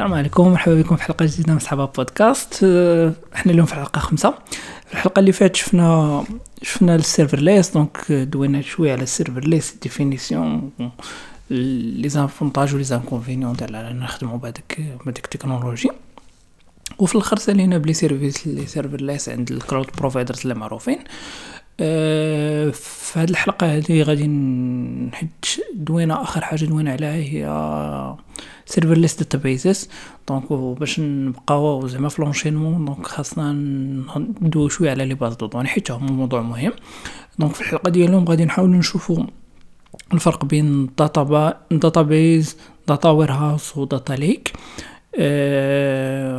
السلام عليكم مرحبا بكم في حلقة جديدة من صحابة بودكاست. أه، إحنا اليوم في الحلقة خمسة. في الحلقة اللي فاتت شفنا شفنا ال serverless donc دوينا شوية على ال serverless définition les avantages و les inconvénients تاع نخدموا بهذيك بهذيك la technologie. وفي الآخر سالينا ب les services les serverless عند ال cloud providers اللي معروفين. في هذه الحلقة هذه غادي نحج دوينا آخر حاجة دوينا عليها هي serverless databases donc باش نبقاو زعما في l'enchaînement donc خاصنا ندوي شوية على les bases de données حيت هما موضوع مهم. donc في الحلقة ديال اليوم غادي نحاولوا نشوفوا الفرق بين data database data warehouse و data lake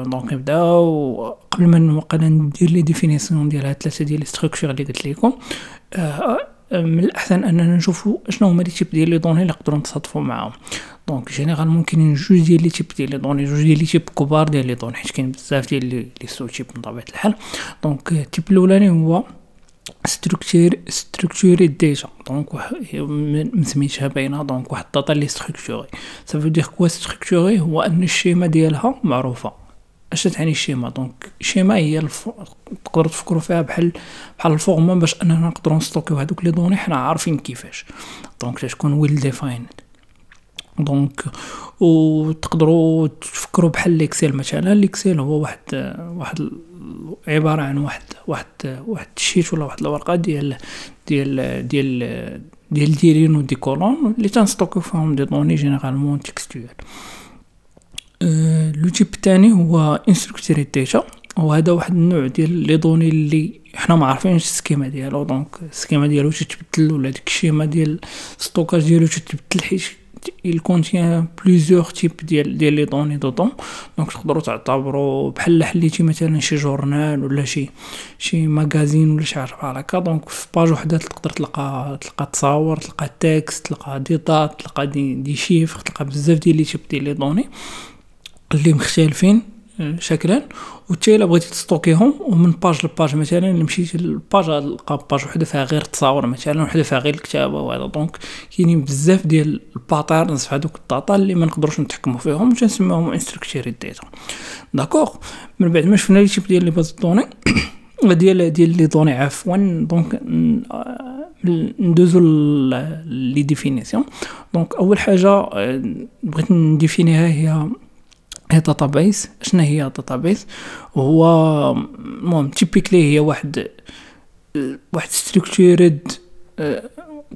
donc نبداو. قبل ما نوقع ندير les définitions ديال هاد ثلاثة ديال structures اللي قلت لكم أه من الأحسن أننا نشوفوا شنو هما les types ديال les données اللي نقدروا نتصادفوا معاهم. donc généralement ممكن جوج ديال les types ديال les données جوج ديال les types كبار ديال les données حيت كاين بزاف ديال les sous-types بطبيعه الحال. donc ال type الأولاني هو structure structuré déjà donc مسميتها باينه donc واحد ال data لي structurée ça veut dire quoi structurée هو ان ال schéma ديالها معروفه اش تعني ال schéma donc ال schéma هي الف... تقدروا تفكروا فيها بحال بحال ال format باش اننا نقدروا نستوكيو هذوك les données حنا عارفين كيفاش دونك تكون ويل ديفايند دونك وتقدروا تفكروا بحال l'Excel مثلا. l'Excel هو واحد واحد عبارة عن واحد واحد واحد ال sheet ولا واحد الورقة ديال ديال ديال ديال des lignes و des colonnes اللي تنستوكيو فيهم des données généralement textuelles. le type الثاني هو unstructured data وهذا واحد النوع ديال les données اللي حنا ما عارفينش ال schéma ديالو. donc ال schéma ديالو تتبدل ولا ديك ال schéma ديال stockage ديالو تتبدل حيت il contient plusieurs types ديال ديال les données dedans donc تقدروا تعتبروا بحال حليتي مثلا شي journal ولا شي شي magazine ولا شي حاجة بحال هكا donc في page وحده تقدر تلقى تلقى تصاور تلقى texte تلقى دي دات تلقى des, des chiffres تلقى بزاف ديال les types ديال les données اللي مختلفين شكلا. وتي إلا بغيتي تستوكيهم ومن page ل page مثلا مشيتي لل page غتلقى page وحدة فيها غير التصاور مثلا وحدة فيها غير الكتابة وهذا. donc كاينين بزاف ديال ال patterns في هذوك ال data اللي ما نقدروش نتحكموا فيهم تنسميوهم unstructured data d'accord من بعد ما شفنا les types ديال les bases données ديال ديال les données عفوا. donc ندوزو les définitions donc أول حاجة بغيت نديفينيها هي database شنو هي database هو المهم typically هي واحد واحد structured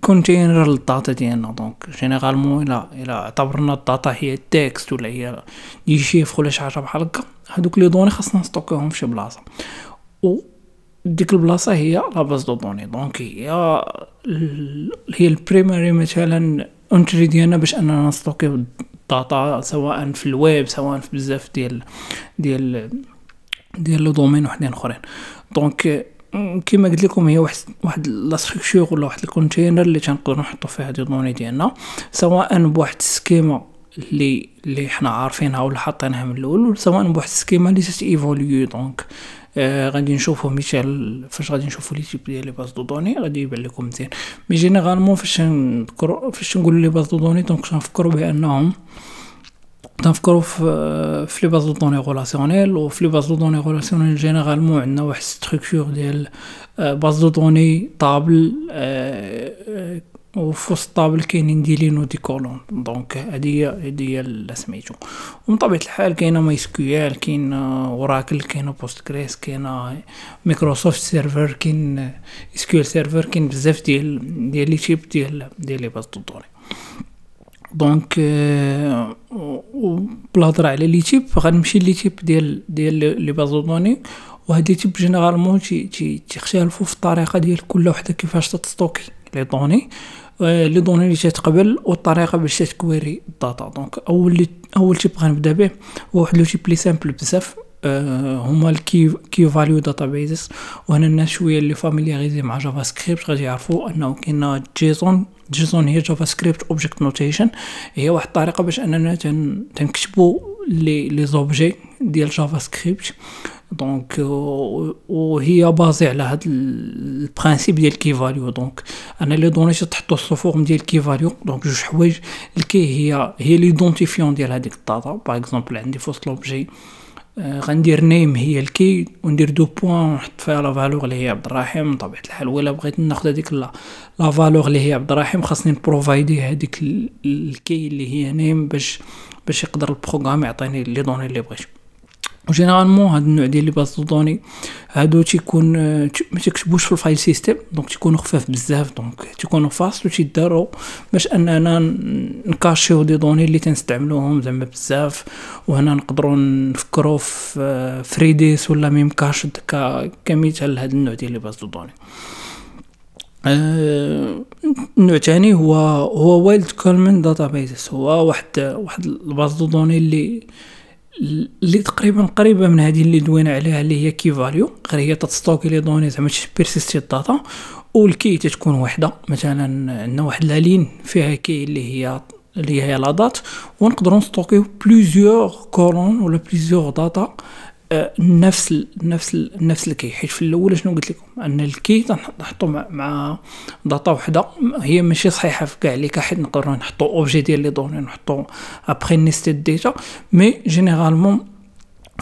container لل data ديالنا. donc généralement إلا إلا اعتبرنا ال data هي texte ولا هي des chiffres ولا شي حاجة بحال هكا هادوك les données خاصنا نستوكيهم في شي بلاصة. و ديك البلاصة هي la base de données donc هي هي ال primary مثلا entry ديالنا باش أننا نستوكيو data سواء في الويب سواء في بزاف ديال ديال ديال les domaines وحدين اخرين. donc كيما قلت لكم هي واحد واحد la structure ولا واحد ال container اللي تنقدروا نحطوا فيها des données ديالنا سواء بواحد ال schéma اللي اللي حنا عارفينها ولا حاطينها من الأول سواء بواحد ال schéma اللي تيفوليو donc غادي نشوفو مثال فاش غادي نشوفو les types ديال les bases de données غادي يبان لكم مزيان. mais généralement فاش نذكرو فاش نقولو les bases de données donc تنفكرو بأنهم تنفكرو في les bases de données relationnelles في les bases de données relationnelles généralement عندنا واحد structure ديال base de données table وفي وسط ال table كاينين des lignes و des colonnes donc هادي هادي هي سميتو. ومن طبيعة الحال كاينة MySQL كاين Oracle كاينة Postgres كاينة Microsoft Server كاين SQL Server كاين بزاف ديال ديال les types ديال ديال les bases données. donc بلا هضرة على les types غنمشي les types ديال ديال les bases données. وهادي types généralement تي تيختلفوا في الطريقة ديال كل وحدة كيفاش les données les données اللي تتقبل والطريقة باش تكويري ال data. donc أول أول type غنبدأ به هو واحد le type لي simple بزاف أه هما ال key key value databases وهنا الناس شوية اللي familiarisés مع JavaScript غادي يعرفوا أنه كاين JSON JSON هي JavaScript Object Notation هي واحد الطريقة باش أننا تنكتبوا les les objets ديال JavaScript donc وهي basée على هاد ال principe ديال key value donc أنا les données تحطو forme ديال key value donc جوج حوايج ال key هي هي l'identifiant ديال هذيك ال data par exemple عندي فوسط l'objet غندير name هي ال key وندير deux points ونحط فيها la valeur اللي هي عبد الرحيم بطبيعه الحال ولا بغيت ناخذ هذيك la la valeur اللي هي عبد الرحيم خاصني نبروفايدي هذيك ال key اللي هي name باش باش يقدر ال programme يعطيني les données اللي بغيت و généralement هاد النوع ديال les bases de données هادو تيكون ما تكتبوش في ال file system donc تيكونوا خفاف بزاف donc تيكونوا faciles تيداروا باش اننا نكاشيو des données اللي تنستعملوهم زعما بزاف وهنا نقدروا نفكروا في في Redis ولا Memcache كمثال لهاد النوع ديال les bases de données النوع تاني هو هو wide column database هو واحد واحد ال base de données اللي اللي تقريبا قريبة من هذه اللي دوينا عليها اللي هي key value. غير هي تستوكي les données زعما بيرسيستي ال data وال key تتكون وحدة. مثلا عندنا واحد la ligne فيها key اللي هي اللي هي la date. ونقدروا نستوكيو plusieurs colonnes ولا plusieurs data نفس ال نفس ال نفس ال key. حيت في الأول شنو قلت لكم؟ أن ال key تنحطو مع, مع data وحدة. هي ماشي صحيحة في كاع لي حيت نقدروا نحطو objet ديال les données نحطو après nested data mais généralement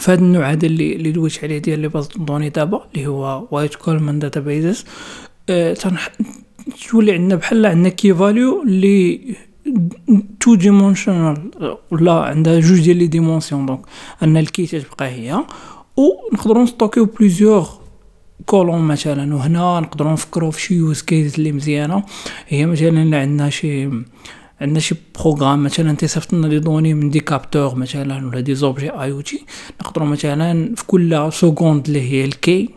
هذا النوع هذا اللي اللي دويت عليه ديال les bases de données دابا اللي هو wide column databases تولي عندنا بحال عندنا key value اللي two dimensional ولا عندها جوج ديال les dimensions donc ان ال key تتبقى هي ونقدروا نستوكيو plusieurs colonnes مثلا. وهنا نقدروا نفكروا في شي use case اللي مزيانه هي مثلا عندنا شي عندنا شي programme مثلا تيصيفط لنا les données من des capteurs مثلا ولا des objets IoT نقدروا مثلا في كل seconde اللي هي ال key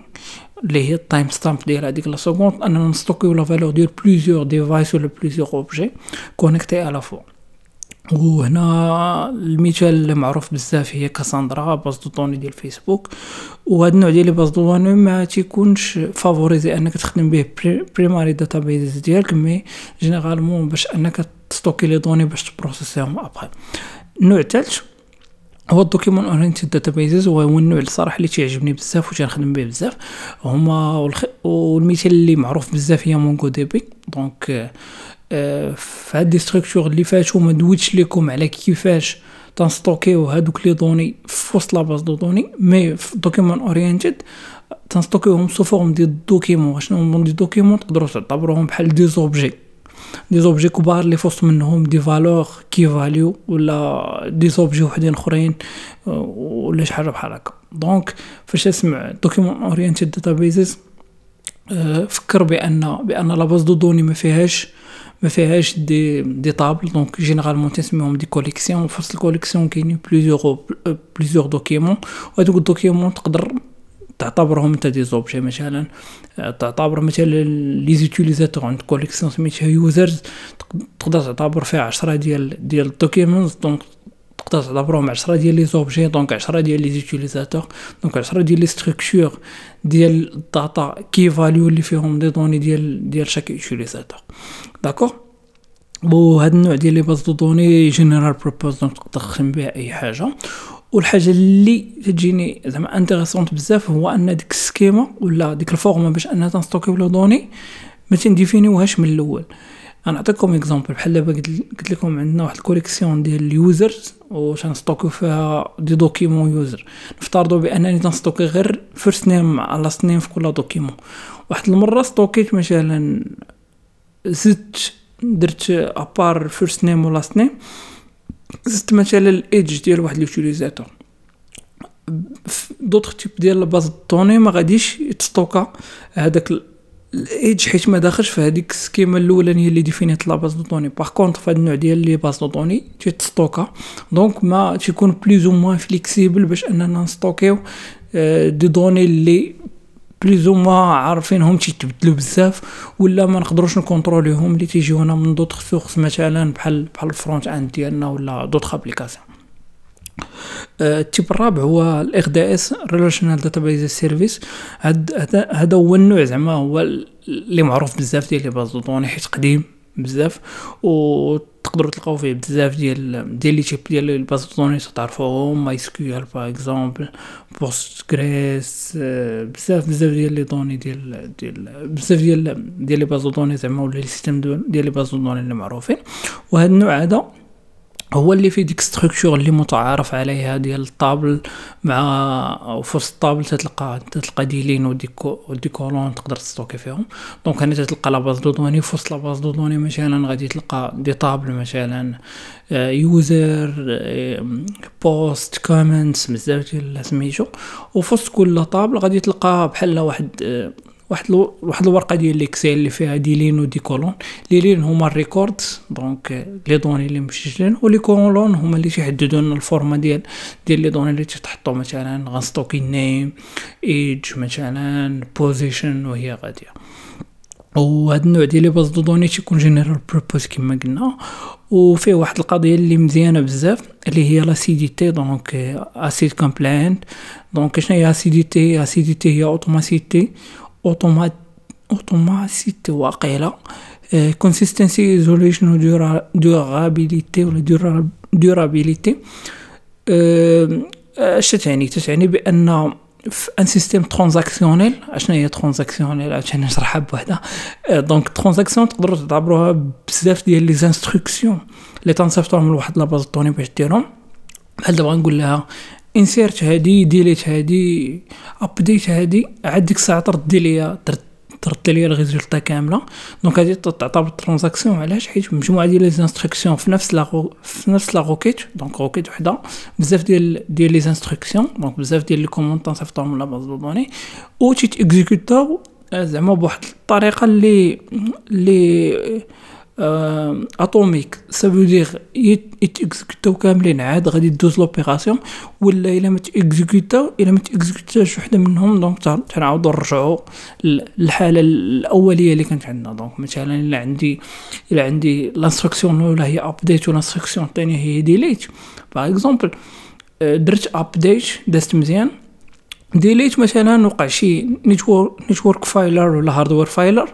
اللي هي ال timestamp ديال هذيك la seconde اننا ن stockيو la valeur ديال plusieurs devices ولا plusieurs objets connectés à la fois وهنا المثال المعروف بزاف هي كاساندرا base de données ديال فيسبوك وهاد النوع ديال bases de données ما تيكونش favorisé أنك تخدم به primary database ديالك mais généralement باش أنك ت stocki les données باش ت processيهم après النوع الثالث هو ال document oriented databases هو النوع الصراحه اللي تيعجبني بزاف وتنخدم به بزاف. هما والخ... والمثال اللي معروف بزاف هي مونغو دي بي donc آه في هاد les structures اللي فاتوا ما دويتش لكم على كيفاش تن stockيو هادوك les données في وسط la base de données mais في document oriented تن stockيوهم sous forme ديال documents شنو هما des documents تقدروا تعتبروهم بحال des objets. des objets كبار اللي فوسط منهم des valeurs key value ولا des objets وحدين اخرين ولا شي حاجة بحال هكا donc فاش تسمع document oriented databases فكر بان بان la base de données ما فيهاش ما فيهاش des des tables donc généralement تسميهم des collections في ال collection كاينين plusieurs plusieurs documents وهادوك ال documents تقدر تعتبرهم انت des objets مثلا تعتبر مثلا les utilisateurs عند collection سميتها users تقدر تعتبر فيها عشرة ديال ديال ال documents donc تقدر تعتبرهم عشرة ديال les objets donc عشرة ديال les utilisateurs donc عشرة ديال les structures ديال ال data key value اللي فيهم des données ديال ديال chaque utilisateur d'accord وهذا النوع ديال les bases de données general purpose donc تقدر تخدم بها أي حاجة. والحاجة اللي تجيني زعما intéressante بزاف هو ان ديك ال schéma ولا ديك ال format باش انها تنستوكيو لو دوني ما تنديفينيوهاش من الأول. أنا نعطيكم exemple بحال دابا قلت لكم عندنا واحد الكوليكسيون ديال اليوزرز و تنستوكيو فيها دي دوكيمون يوزر. نفترضوا بأنني تن stocki غير first name last name في كل document. واحد المرة stockيت مثلا زدت درت à part first name و last name زدت مثلا الإيدج ديال واحد l'utilisateur d'autres types ديال ال base de données ما غاديش يت stocka. هذاك الإيدج حيت ما داخلش في هذيك ال schéma الأولانية اللي définiت la base de données par contre في هذا النوع ديال les bases de données تيت stocka. donc ما تيكون plus ou moins flexible باش أننا ن stockيو des données اللي plus ما عارفينهم تيتبدلوا بزاف ولا ما نقدروش ن contrôليهم اللي تيجيونا من d'autres sources مثلا بحال بحال ال front end ديالنا ولا d'autres applications. ال type الرابع هو ال RDS relational database service هذا هو النوع زعما هو اللي معروف بزاف ديال les bases de données حيت قديم. بزاف و تقدروا تلقاو فيه بزاف ديال ديال les types ديال les bases de données تعرفوهم MySQL par exemple Postgres بزاف بزاف ديال les données ديال ديال بزاف ديال ديال les bases de données زعما ولا les systèmes ديال les bases de données اللي معروفين. وهذا النوع هذا هو اللي فيه ديك structure اللي متعارف عليها ديال ال table مع في وسط ال table تتلقى تتلقى ديلين وديكو وديكولون تقدر ت stocki فيهم. donc هنا تتلقى la base de données في وسط la base de données مثلا غادي تلقى des tables مثلا user post comments بزاف ديال سميتو وفي وسط كل table غادي تلقى بحال واحد واحد واحد الورقة ديال l'Excel اللي فيها des lignes و des colonnes. les lignes هما ال records donc les données اللي مسجلين و les colonnes هما اللي تيحددوا لنا ال format ديال ديال les données اللي تحطوا مثلا غن stocki name age مثلا position وهي غادية. وهاد النوع ديال les bases de données تيكون general purpose كما قلنا. وفيه واحد القضية اللي مزيانة بزاف اللي هي l'acidité donc ACID compliant donc شنو هي acidité acidité هي automacité automacité واقيلا consistency isolation و durability ولا durability اش تعني تعني بأن في un système transactionnel اشنا هي transactionnel عشان نشرحها بوحدها. donc transaction تقدروا تعتبروها بزاف ديال les instructions اللي تنصيفطوهم من واحد la base de données باش ديرهم. بحال دابا نقول لها insert هادي delete هادي update هادي عاد ديك الساعة ترد ليا ترد ليا ال résultat كاملة. donc هادي تعتبر transaction علاش؟ حيت مجموعة ديال les instructions في نفس la في نفس la requête donc requête وحدة. بزاف ديال ديال les instructions donc بزاف ديال les commandes تنصيفطوهم من la base de données و تيت exécutاو زعما بواحد الطريقة اللي اللي atomique ça veut dire يتيكزيكوتاو كاملين عاد غادي دوز l'opération ولا إلا ما تيكزيكوتاو إلا ما تيكزيكوتاش وحدة منهم donc تنعاودو نرجعو للحالة الأولية اللي كانت عندنا. donc مثلا إلا عندي إلا عندي l'instruction الأولى هي update و l'instruction الثانية هي delete par exemple درت update دازت مزيان. delete مثلا وقع شي network failure ولا hardware failure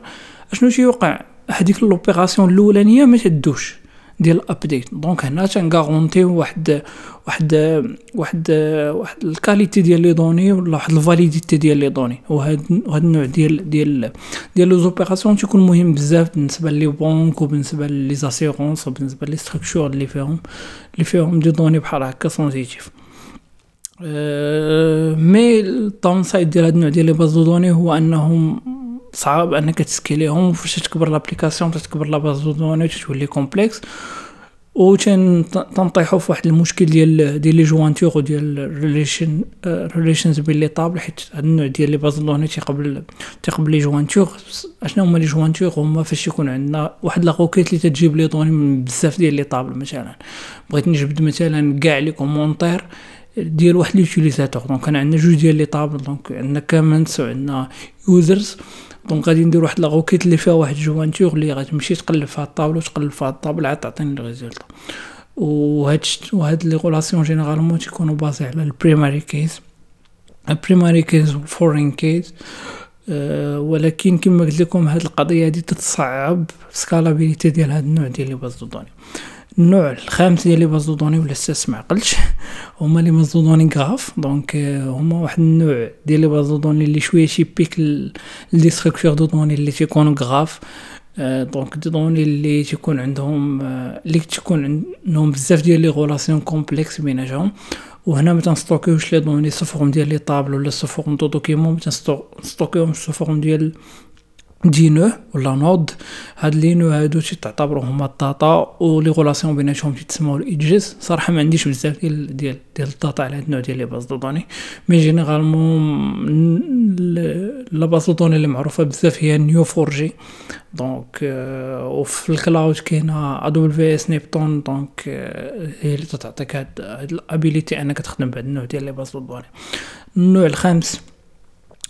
أشنو تيوقع هذيك l'opération الأولانية ما تدوش ديال ال update. donc هنا تنغارونتيو واحد واحد واحد واحد ال qualité ديال les données ولا واحد ال validité ديال les données. وهاد هاد النوع ديال ديال ديال les opérations تيكون مهم بزاف بالنسبة les banques وبالنسبة les assurances وبالنسبة les structures اللي فيهم اللي فيهم des données بحال هكا sensitives أه mais ال downside ديال هاد النوع ديال les bases de données هو أنهم صعاب انك تسكيليهم فاش تكبر l'application تكبر la base de données تولي complexe و تنطيحو في واحد المشكل ديال ديال les jointures وديال ال relation relations بين les tables حيت هاد النوع ديال les bases de données تيقبل تيقبل les jointures. اشنو هما les jointures؟ هما فاش يكون عندنا واحد la requête اللي تجيب les données من بزاف ديال les tables مثلا. بغيت نجبد مثلا كاع les commentaires ديال واحد l'utilisateur donc انا عندنا جوج ديال les tables. donc عندنا comments وعندنا users donc غادي ندير واحد la requête اللي فيها واحد jointure اللي غتمشي تقلب في الطابلو تقلب في ال table عاد تعطيني ال résultat وهاد وهاد les relations généralement تيكونوا basés على البريماري كيس البريماري كيس والفورين كيس ولكن كما قلت لكم هاد القضية هادي تتصعب scalabilité ديال هاد النوع ديال les bases de données النوع الخامس ديال les bases de données ولا السادس ما عقلتش. هما les bases de données graphes donc هما واحد النوع ديال les bases de données اللي شوية spécifiques les structures de données اللي تيكونوا graphes. donc des données اللي تيكون عندهم اللي تيكون عندهم بزاف ديال les relations complexes بيناتهم. وهنا ما تنستوكيوش les données sous forme ديال les tables ولا sous forme de documents ما تنستوكيوهم sous forme ديال des nœuds ولا nodes هاد les nœuds هادو تعتبروا هما ال data و les relations بيناتهم تيتسموا ال edges صراحة ما عنديش بزاف ديال ديال ديال ال data على هاد النوع ديال les bases de données. mais généralement la base de données اللي معروفة بزاف هي Neo4j donc وفي ال cloud كاينة AWS Neptune. donc هي اللي تعطيك هاد ال ability أنك تخدم بهاد النوع ديال les bases de données. النوع الخامس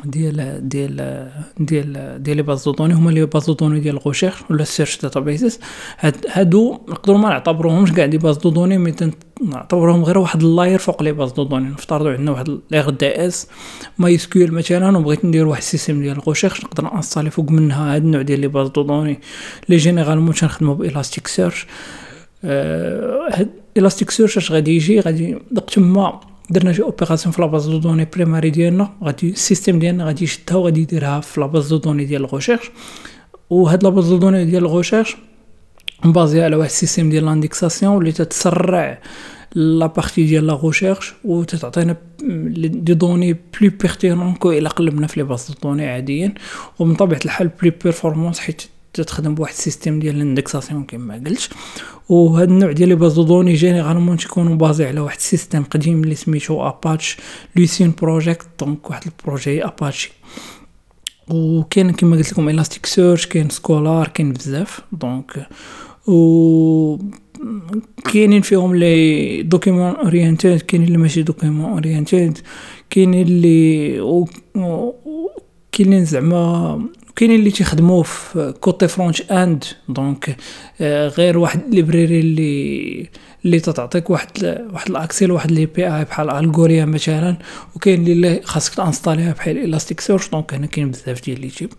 ديال ديال ديال ديال لي هما les bases de données ديال ال recherche ولا search databases. هاد هادو نقدروا ما نعتبروهمش كاع des bases de données mais نعتبروهم غير واحد ال layer فوق les bases de données نفترضوا عندنا واحد l'RDS MySQL مثلا وبغيت ندير واحد ال système ديال ال recherche نقدر نانستالي فوق منها هاد النوع ديال les bases de données لي généralement تنخدمو ب Elasticsearch. هاد Elasticsearch اش غادي يجي؟ غادي وقت ما درنا شي opération في la base de données primary ديالنا غادي ال système ديالنا غادي يشدها وغادي يديرها في la base de données ديال ال recherche وهاد la base de données ديال ال recherche مبازي على واحد السيستيم ديال لانديكساسيون اللي تتسرع لا بارتي ديال لا ريشيرش و تعطينا دي دوني بلو بيرتينون كو إلا قلبنا في لي باز دو دوني عاديا ومن طبيعة الحال بلو بيرفورمانس حيت تتخدم بواحد السيستيم ديال الاندكساسيون كما قلت وهذا النوع ديال لي باز دو دوني جينيرالمون تيكونوا بازي على واحد السيستيم قديم اللي سميتو اباتش لوسين بروجيكت دونك واحد البروجي اباتشي وكاين كما قلت لكم Elasticsearch كاين Solr كاين بزاف. donc و كاينين فيهم les document oriented كاينين اللي ماشي document oriented كاينين اللي كاينين زعما كاينين اللي تيخدموا في côté front-end donc غير واحد library اللي اللي تعطيك واحد واحد ال accès واحد l'API بحال Algolia مثلا وكاين اللي خاصك تانستاليها بحال Elasticsearch donc هنا كاين بزاف ديال les types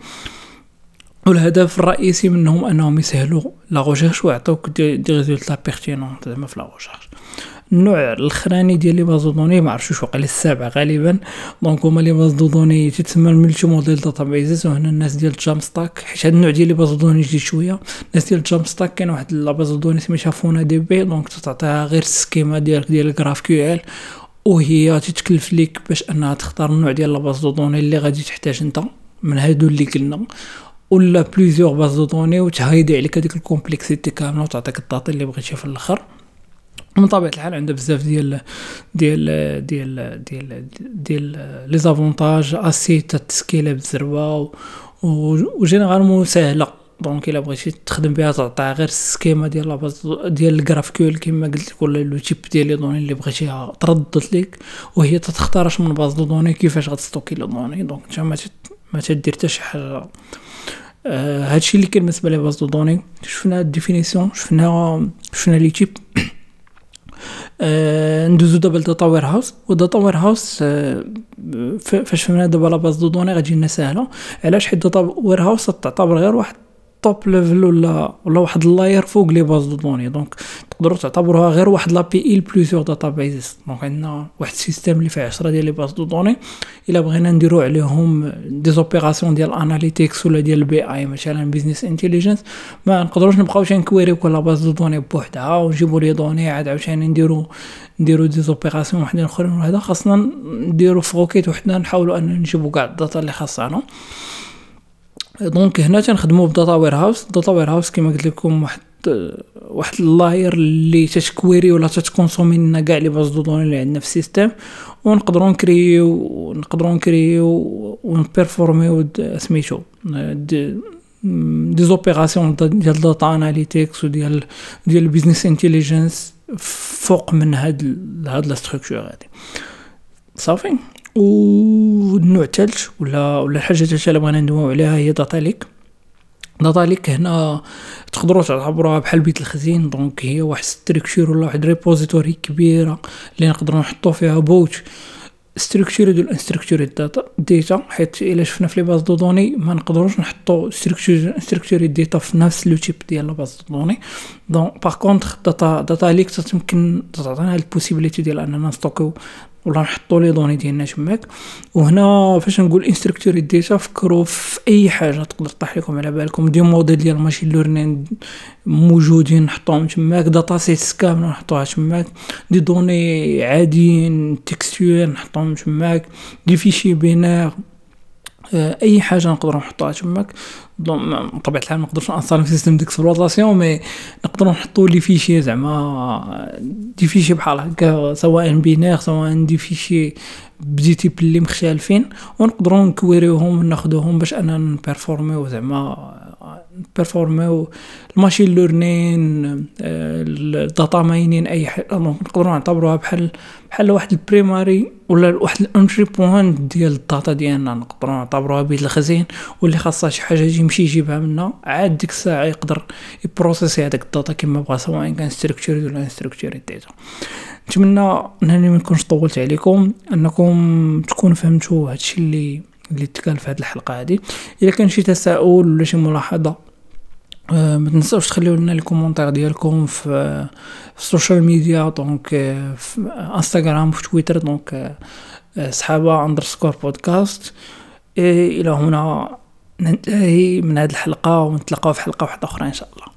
والهدف الرئيسي منهم أنهم يسهلوا la recherche ويعطيوك des, résultats pertinents زعما في la recherche النوع الاخراني ديال les bases de données ما عرفتش واش وقع السابع غالبا. donc هما les bases de données تتسمى ال multi-model databases وهنا الناس ديال Jamstack حيت هاد النوع ديال les bases de données جديد شوية. الناس ديال Jamstack كاين واحد la base de données سميتها FaunaDB. donc تعطيها غير ال schéma ديالك ديال ال GraphQL. وهي تتكلف ليك باش أنها تختار النوع ديال la base de données اللي غادي تحتاج أنت. من هادو اللي قلنا. ولا plusieurs bases de données وتهايدي عليك هذيك ال complexité كاملة وتعطيك ال data اللي بغيتي في الآخر. من طبيعة الحال عندها بزاف ديال ديال ديال ديال ديال les avantages aussi تسكيلة بالزربة و généralement ساهله donc إلا بغيتي تخدم بها تعطيها غير ال schéma ديال la base ديال ال GraphQL كما قلت لك ولا le type ديال les données اللي بغيتيها تردد لك وهي تختار اش من base de données كيفاش غتستوكي les données. donc إنت ما تدير حتى شي حاجة. آه هادشي اللي كاين بالنسبة les bases de données شفنا ال définition شفنا شفنا les types. ندوزو دابا ل data warehouse و data warehouse آه فاش فهمنا دابا la base de données غتجي لنا ساهلة. علاش؟ حيت data warehouse تعتبر غير واحد top level ولا ولا واحد ال layer فوق les bases de données. donc تقدروا تعتبروها غير واحد لا BI databases donc عندنا واحد ال système اللي فيه 10 ديال les bases de données. إلا بغينا نديرو عليهم des opérations ديال analytics ولا ديال ال BI مثلا business intelligence ما نقدروش نبقاو ن query يو كل base de données بوحدها ونجيبو les données عاد عاوتاني نديرو نديرو des opérations وحدين أخرين. وهذا خاصنا نديرو ف requête وحدنا نحاولوا أن نجيبو كاع ال data اللي خاصنا donc هنا تنخدمو ب data warehouse data warehouse كما قلت لكم واحد واحد ال layer اللي تت query ولا تت consommer لنا كاع les bases de données اللي عندنا في ال système. ونقدروا نكريو نقدروا نكريو ون performer يو سميتو des opérations ديال data analytics وديال ديال ال business intelligence فوق من هاد هاد la structure هادي. صافي والنوع الثالث ولا ولا الحاجة الثالثه اللي بغينا ندويو عليها هي data lake data lake هنا تقدروا تعتبروها بحال بيت الخزين donc هي واحد structure ولا واحد repository كبيرة اللي نقدروا نحطوا فيها both structured ولا unstructured data data حيت إلا شفنا في les bases de données ما نقدروش نحطوا structured data في نفس le type ديال la base de données. donc par contre data data lake تمكن تعطينا ال possibilité ديال أننا ن stocker يو ولا نحطو les données ديالنا تماك. وهنا فاش نقول unstructured data فكروا في أي حاجة تقدر تطيح لكم على بالكم. des modèles ديال machine learning موجودين نحطوهم تماك. data sets كامل نحطوها تماك. des données عاديين textuelles نحطوهم تماك. des fichiers binaires أي حاجة نقدروا نحطوها تماك. بطبيعة الحال ما نقدرش ن installer في système d'exploitation mais نقدروا نحطوا les fichiers زعما des fichiers بحال هكا سواء binaires سواء des fichiers ب des types اللي مختلفين ونقدروا ن query يوهم وناخذوهم باش أننا ن performer يو زعما performer يو ال machine learning ال data mining اي حاجة نقدروا نعتبروها بحال بحال واحد ال primary ولا واحد ال entry point ديال ال data ديالنا. نقدروا نعتبروها بيت الخزين واللي خاصها شي حاجة يمشي يجيبها منا. عاد ديك الساعة يقدر ي processer هذاك ال data كما بغا سواء كان structurée ولا structurée data نتمنى إنني ما نكونش طولت عليكم إنكم تكونوا فهمتوا هادشي اللي اللي تقال في هذه الحلقة هذه اذا كان شي تساؤل ولا شي ملاحظة آه، ما تنساوش تخليو لنا لي ديالكم في في ال social media donc آه، في انستغرام في تويتر donc آه، صحابة underscore podcast إلى هنا ننتهي من هذه الحلقة ونتلاقاو في حلقة واحدة أخرى إن شاء الله.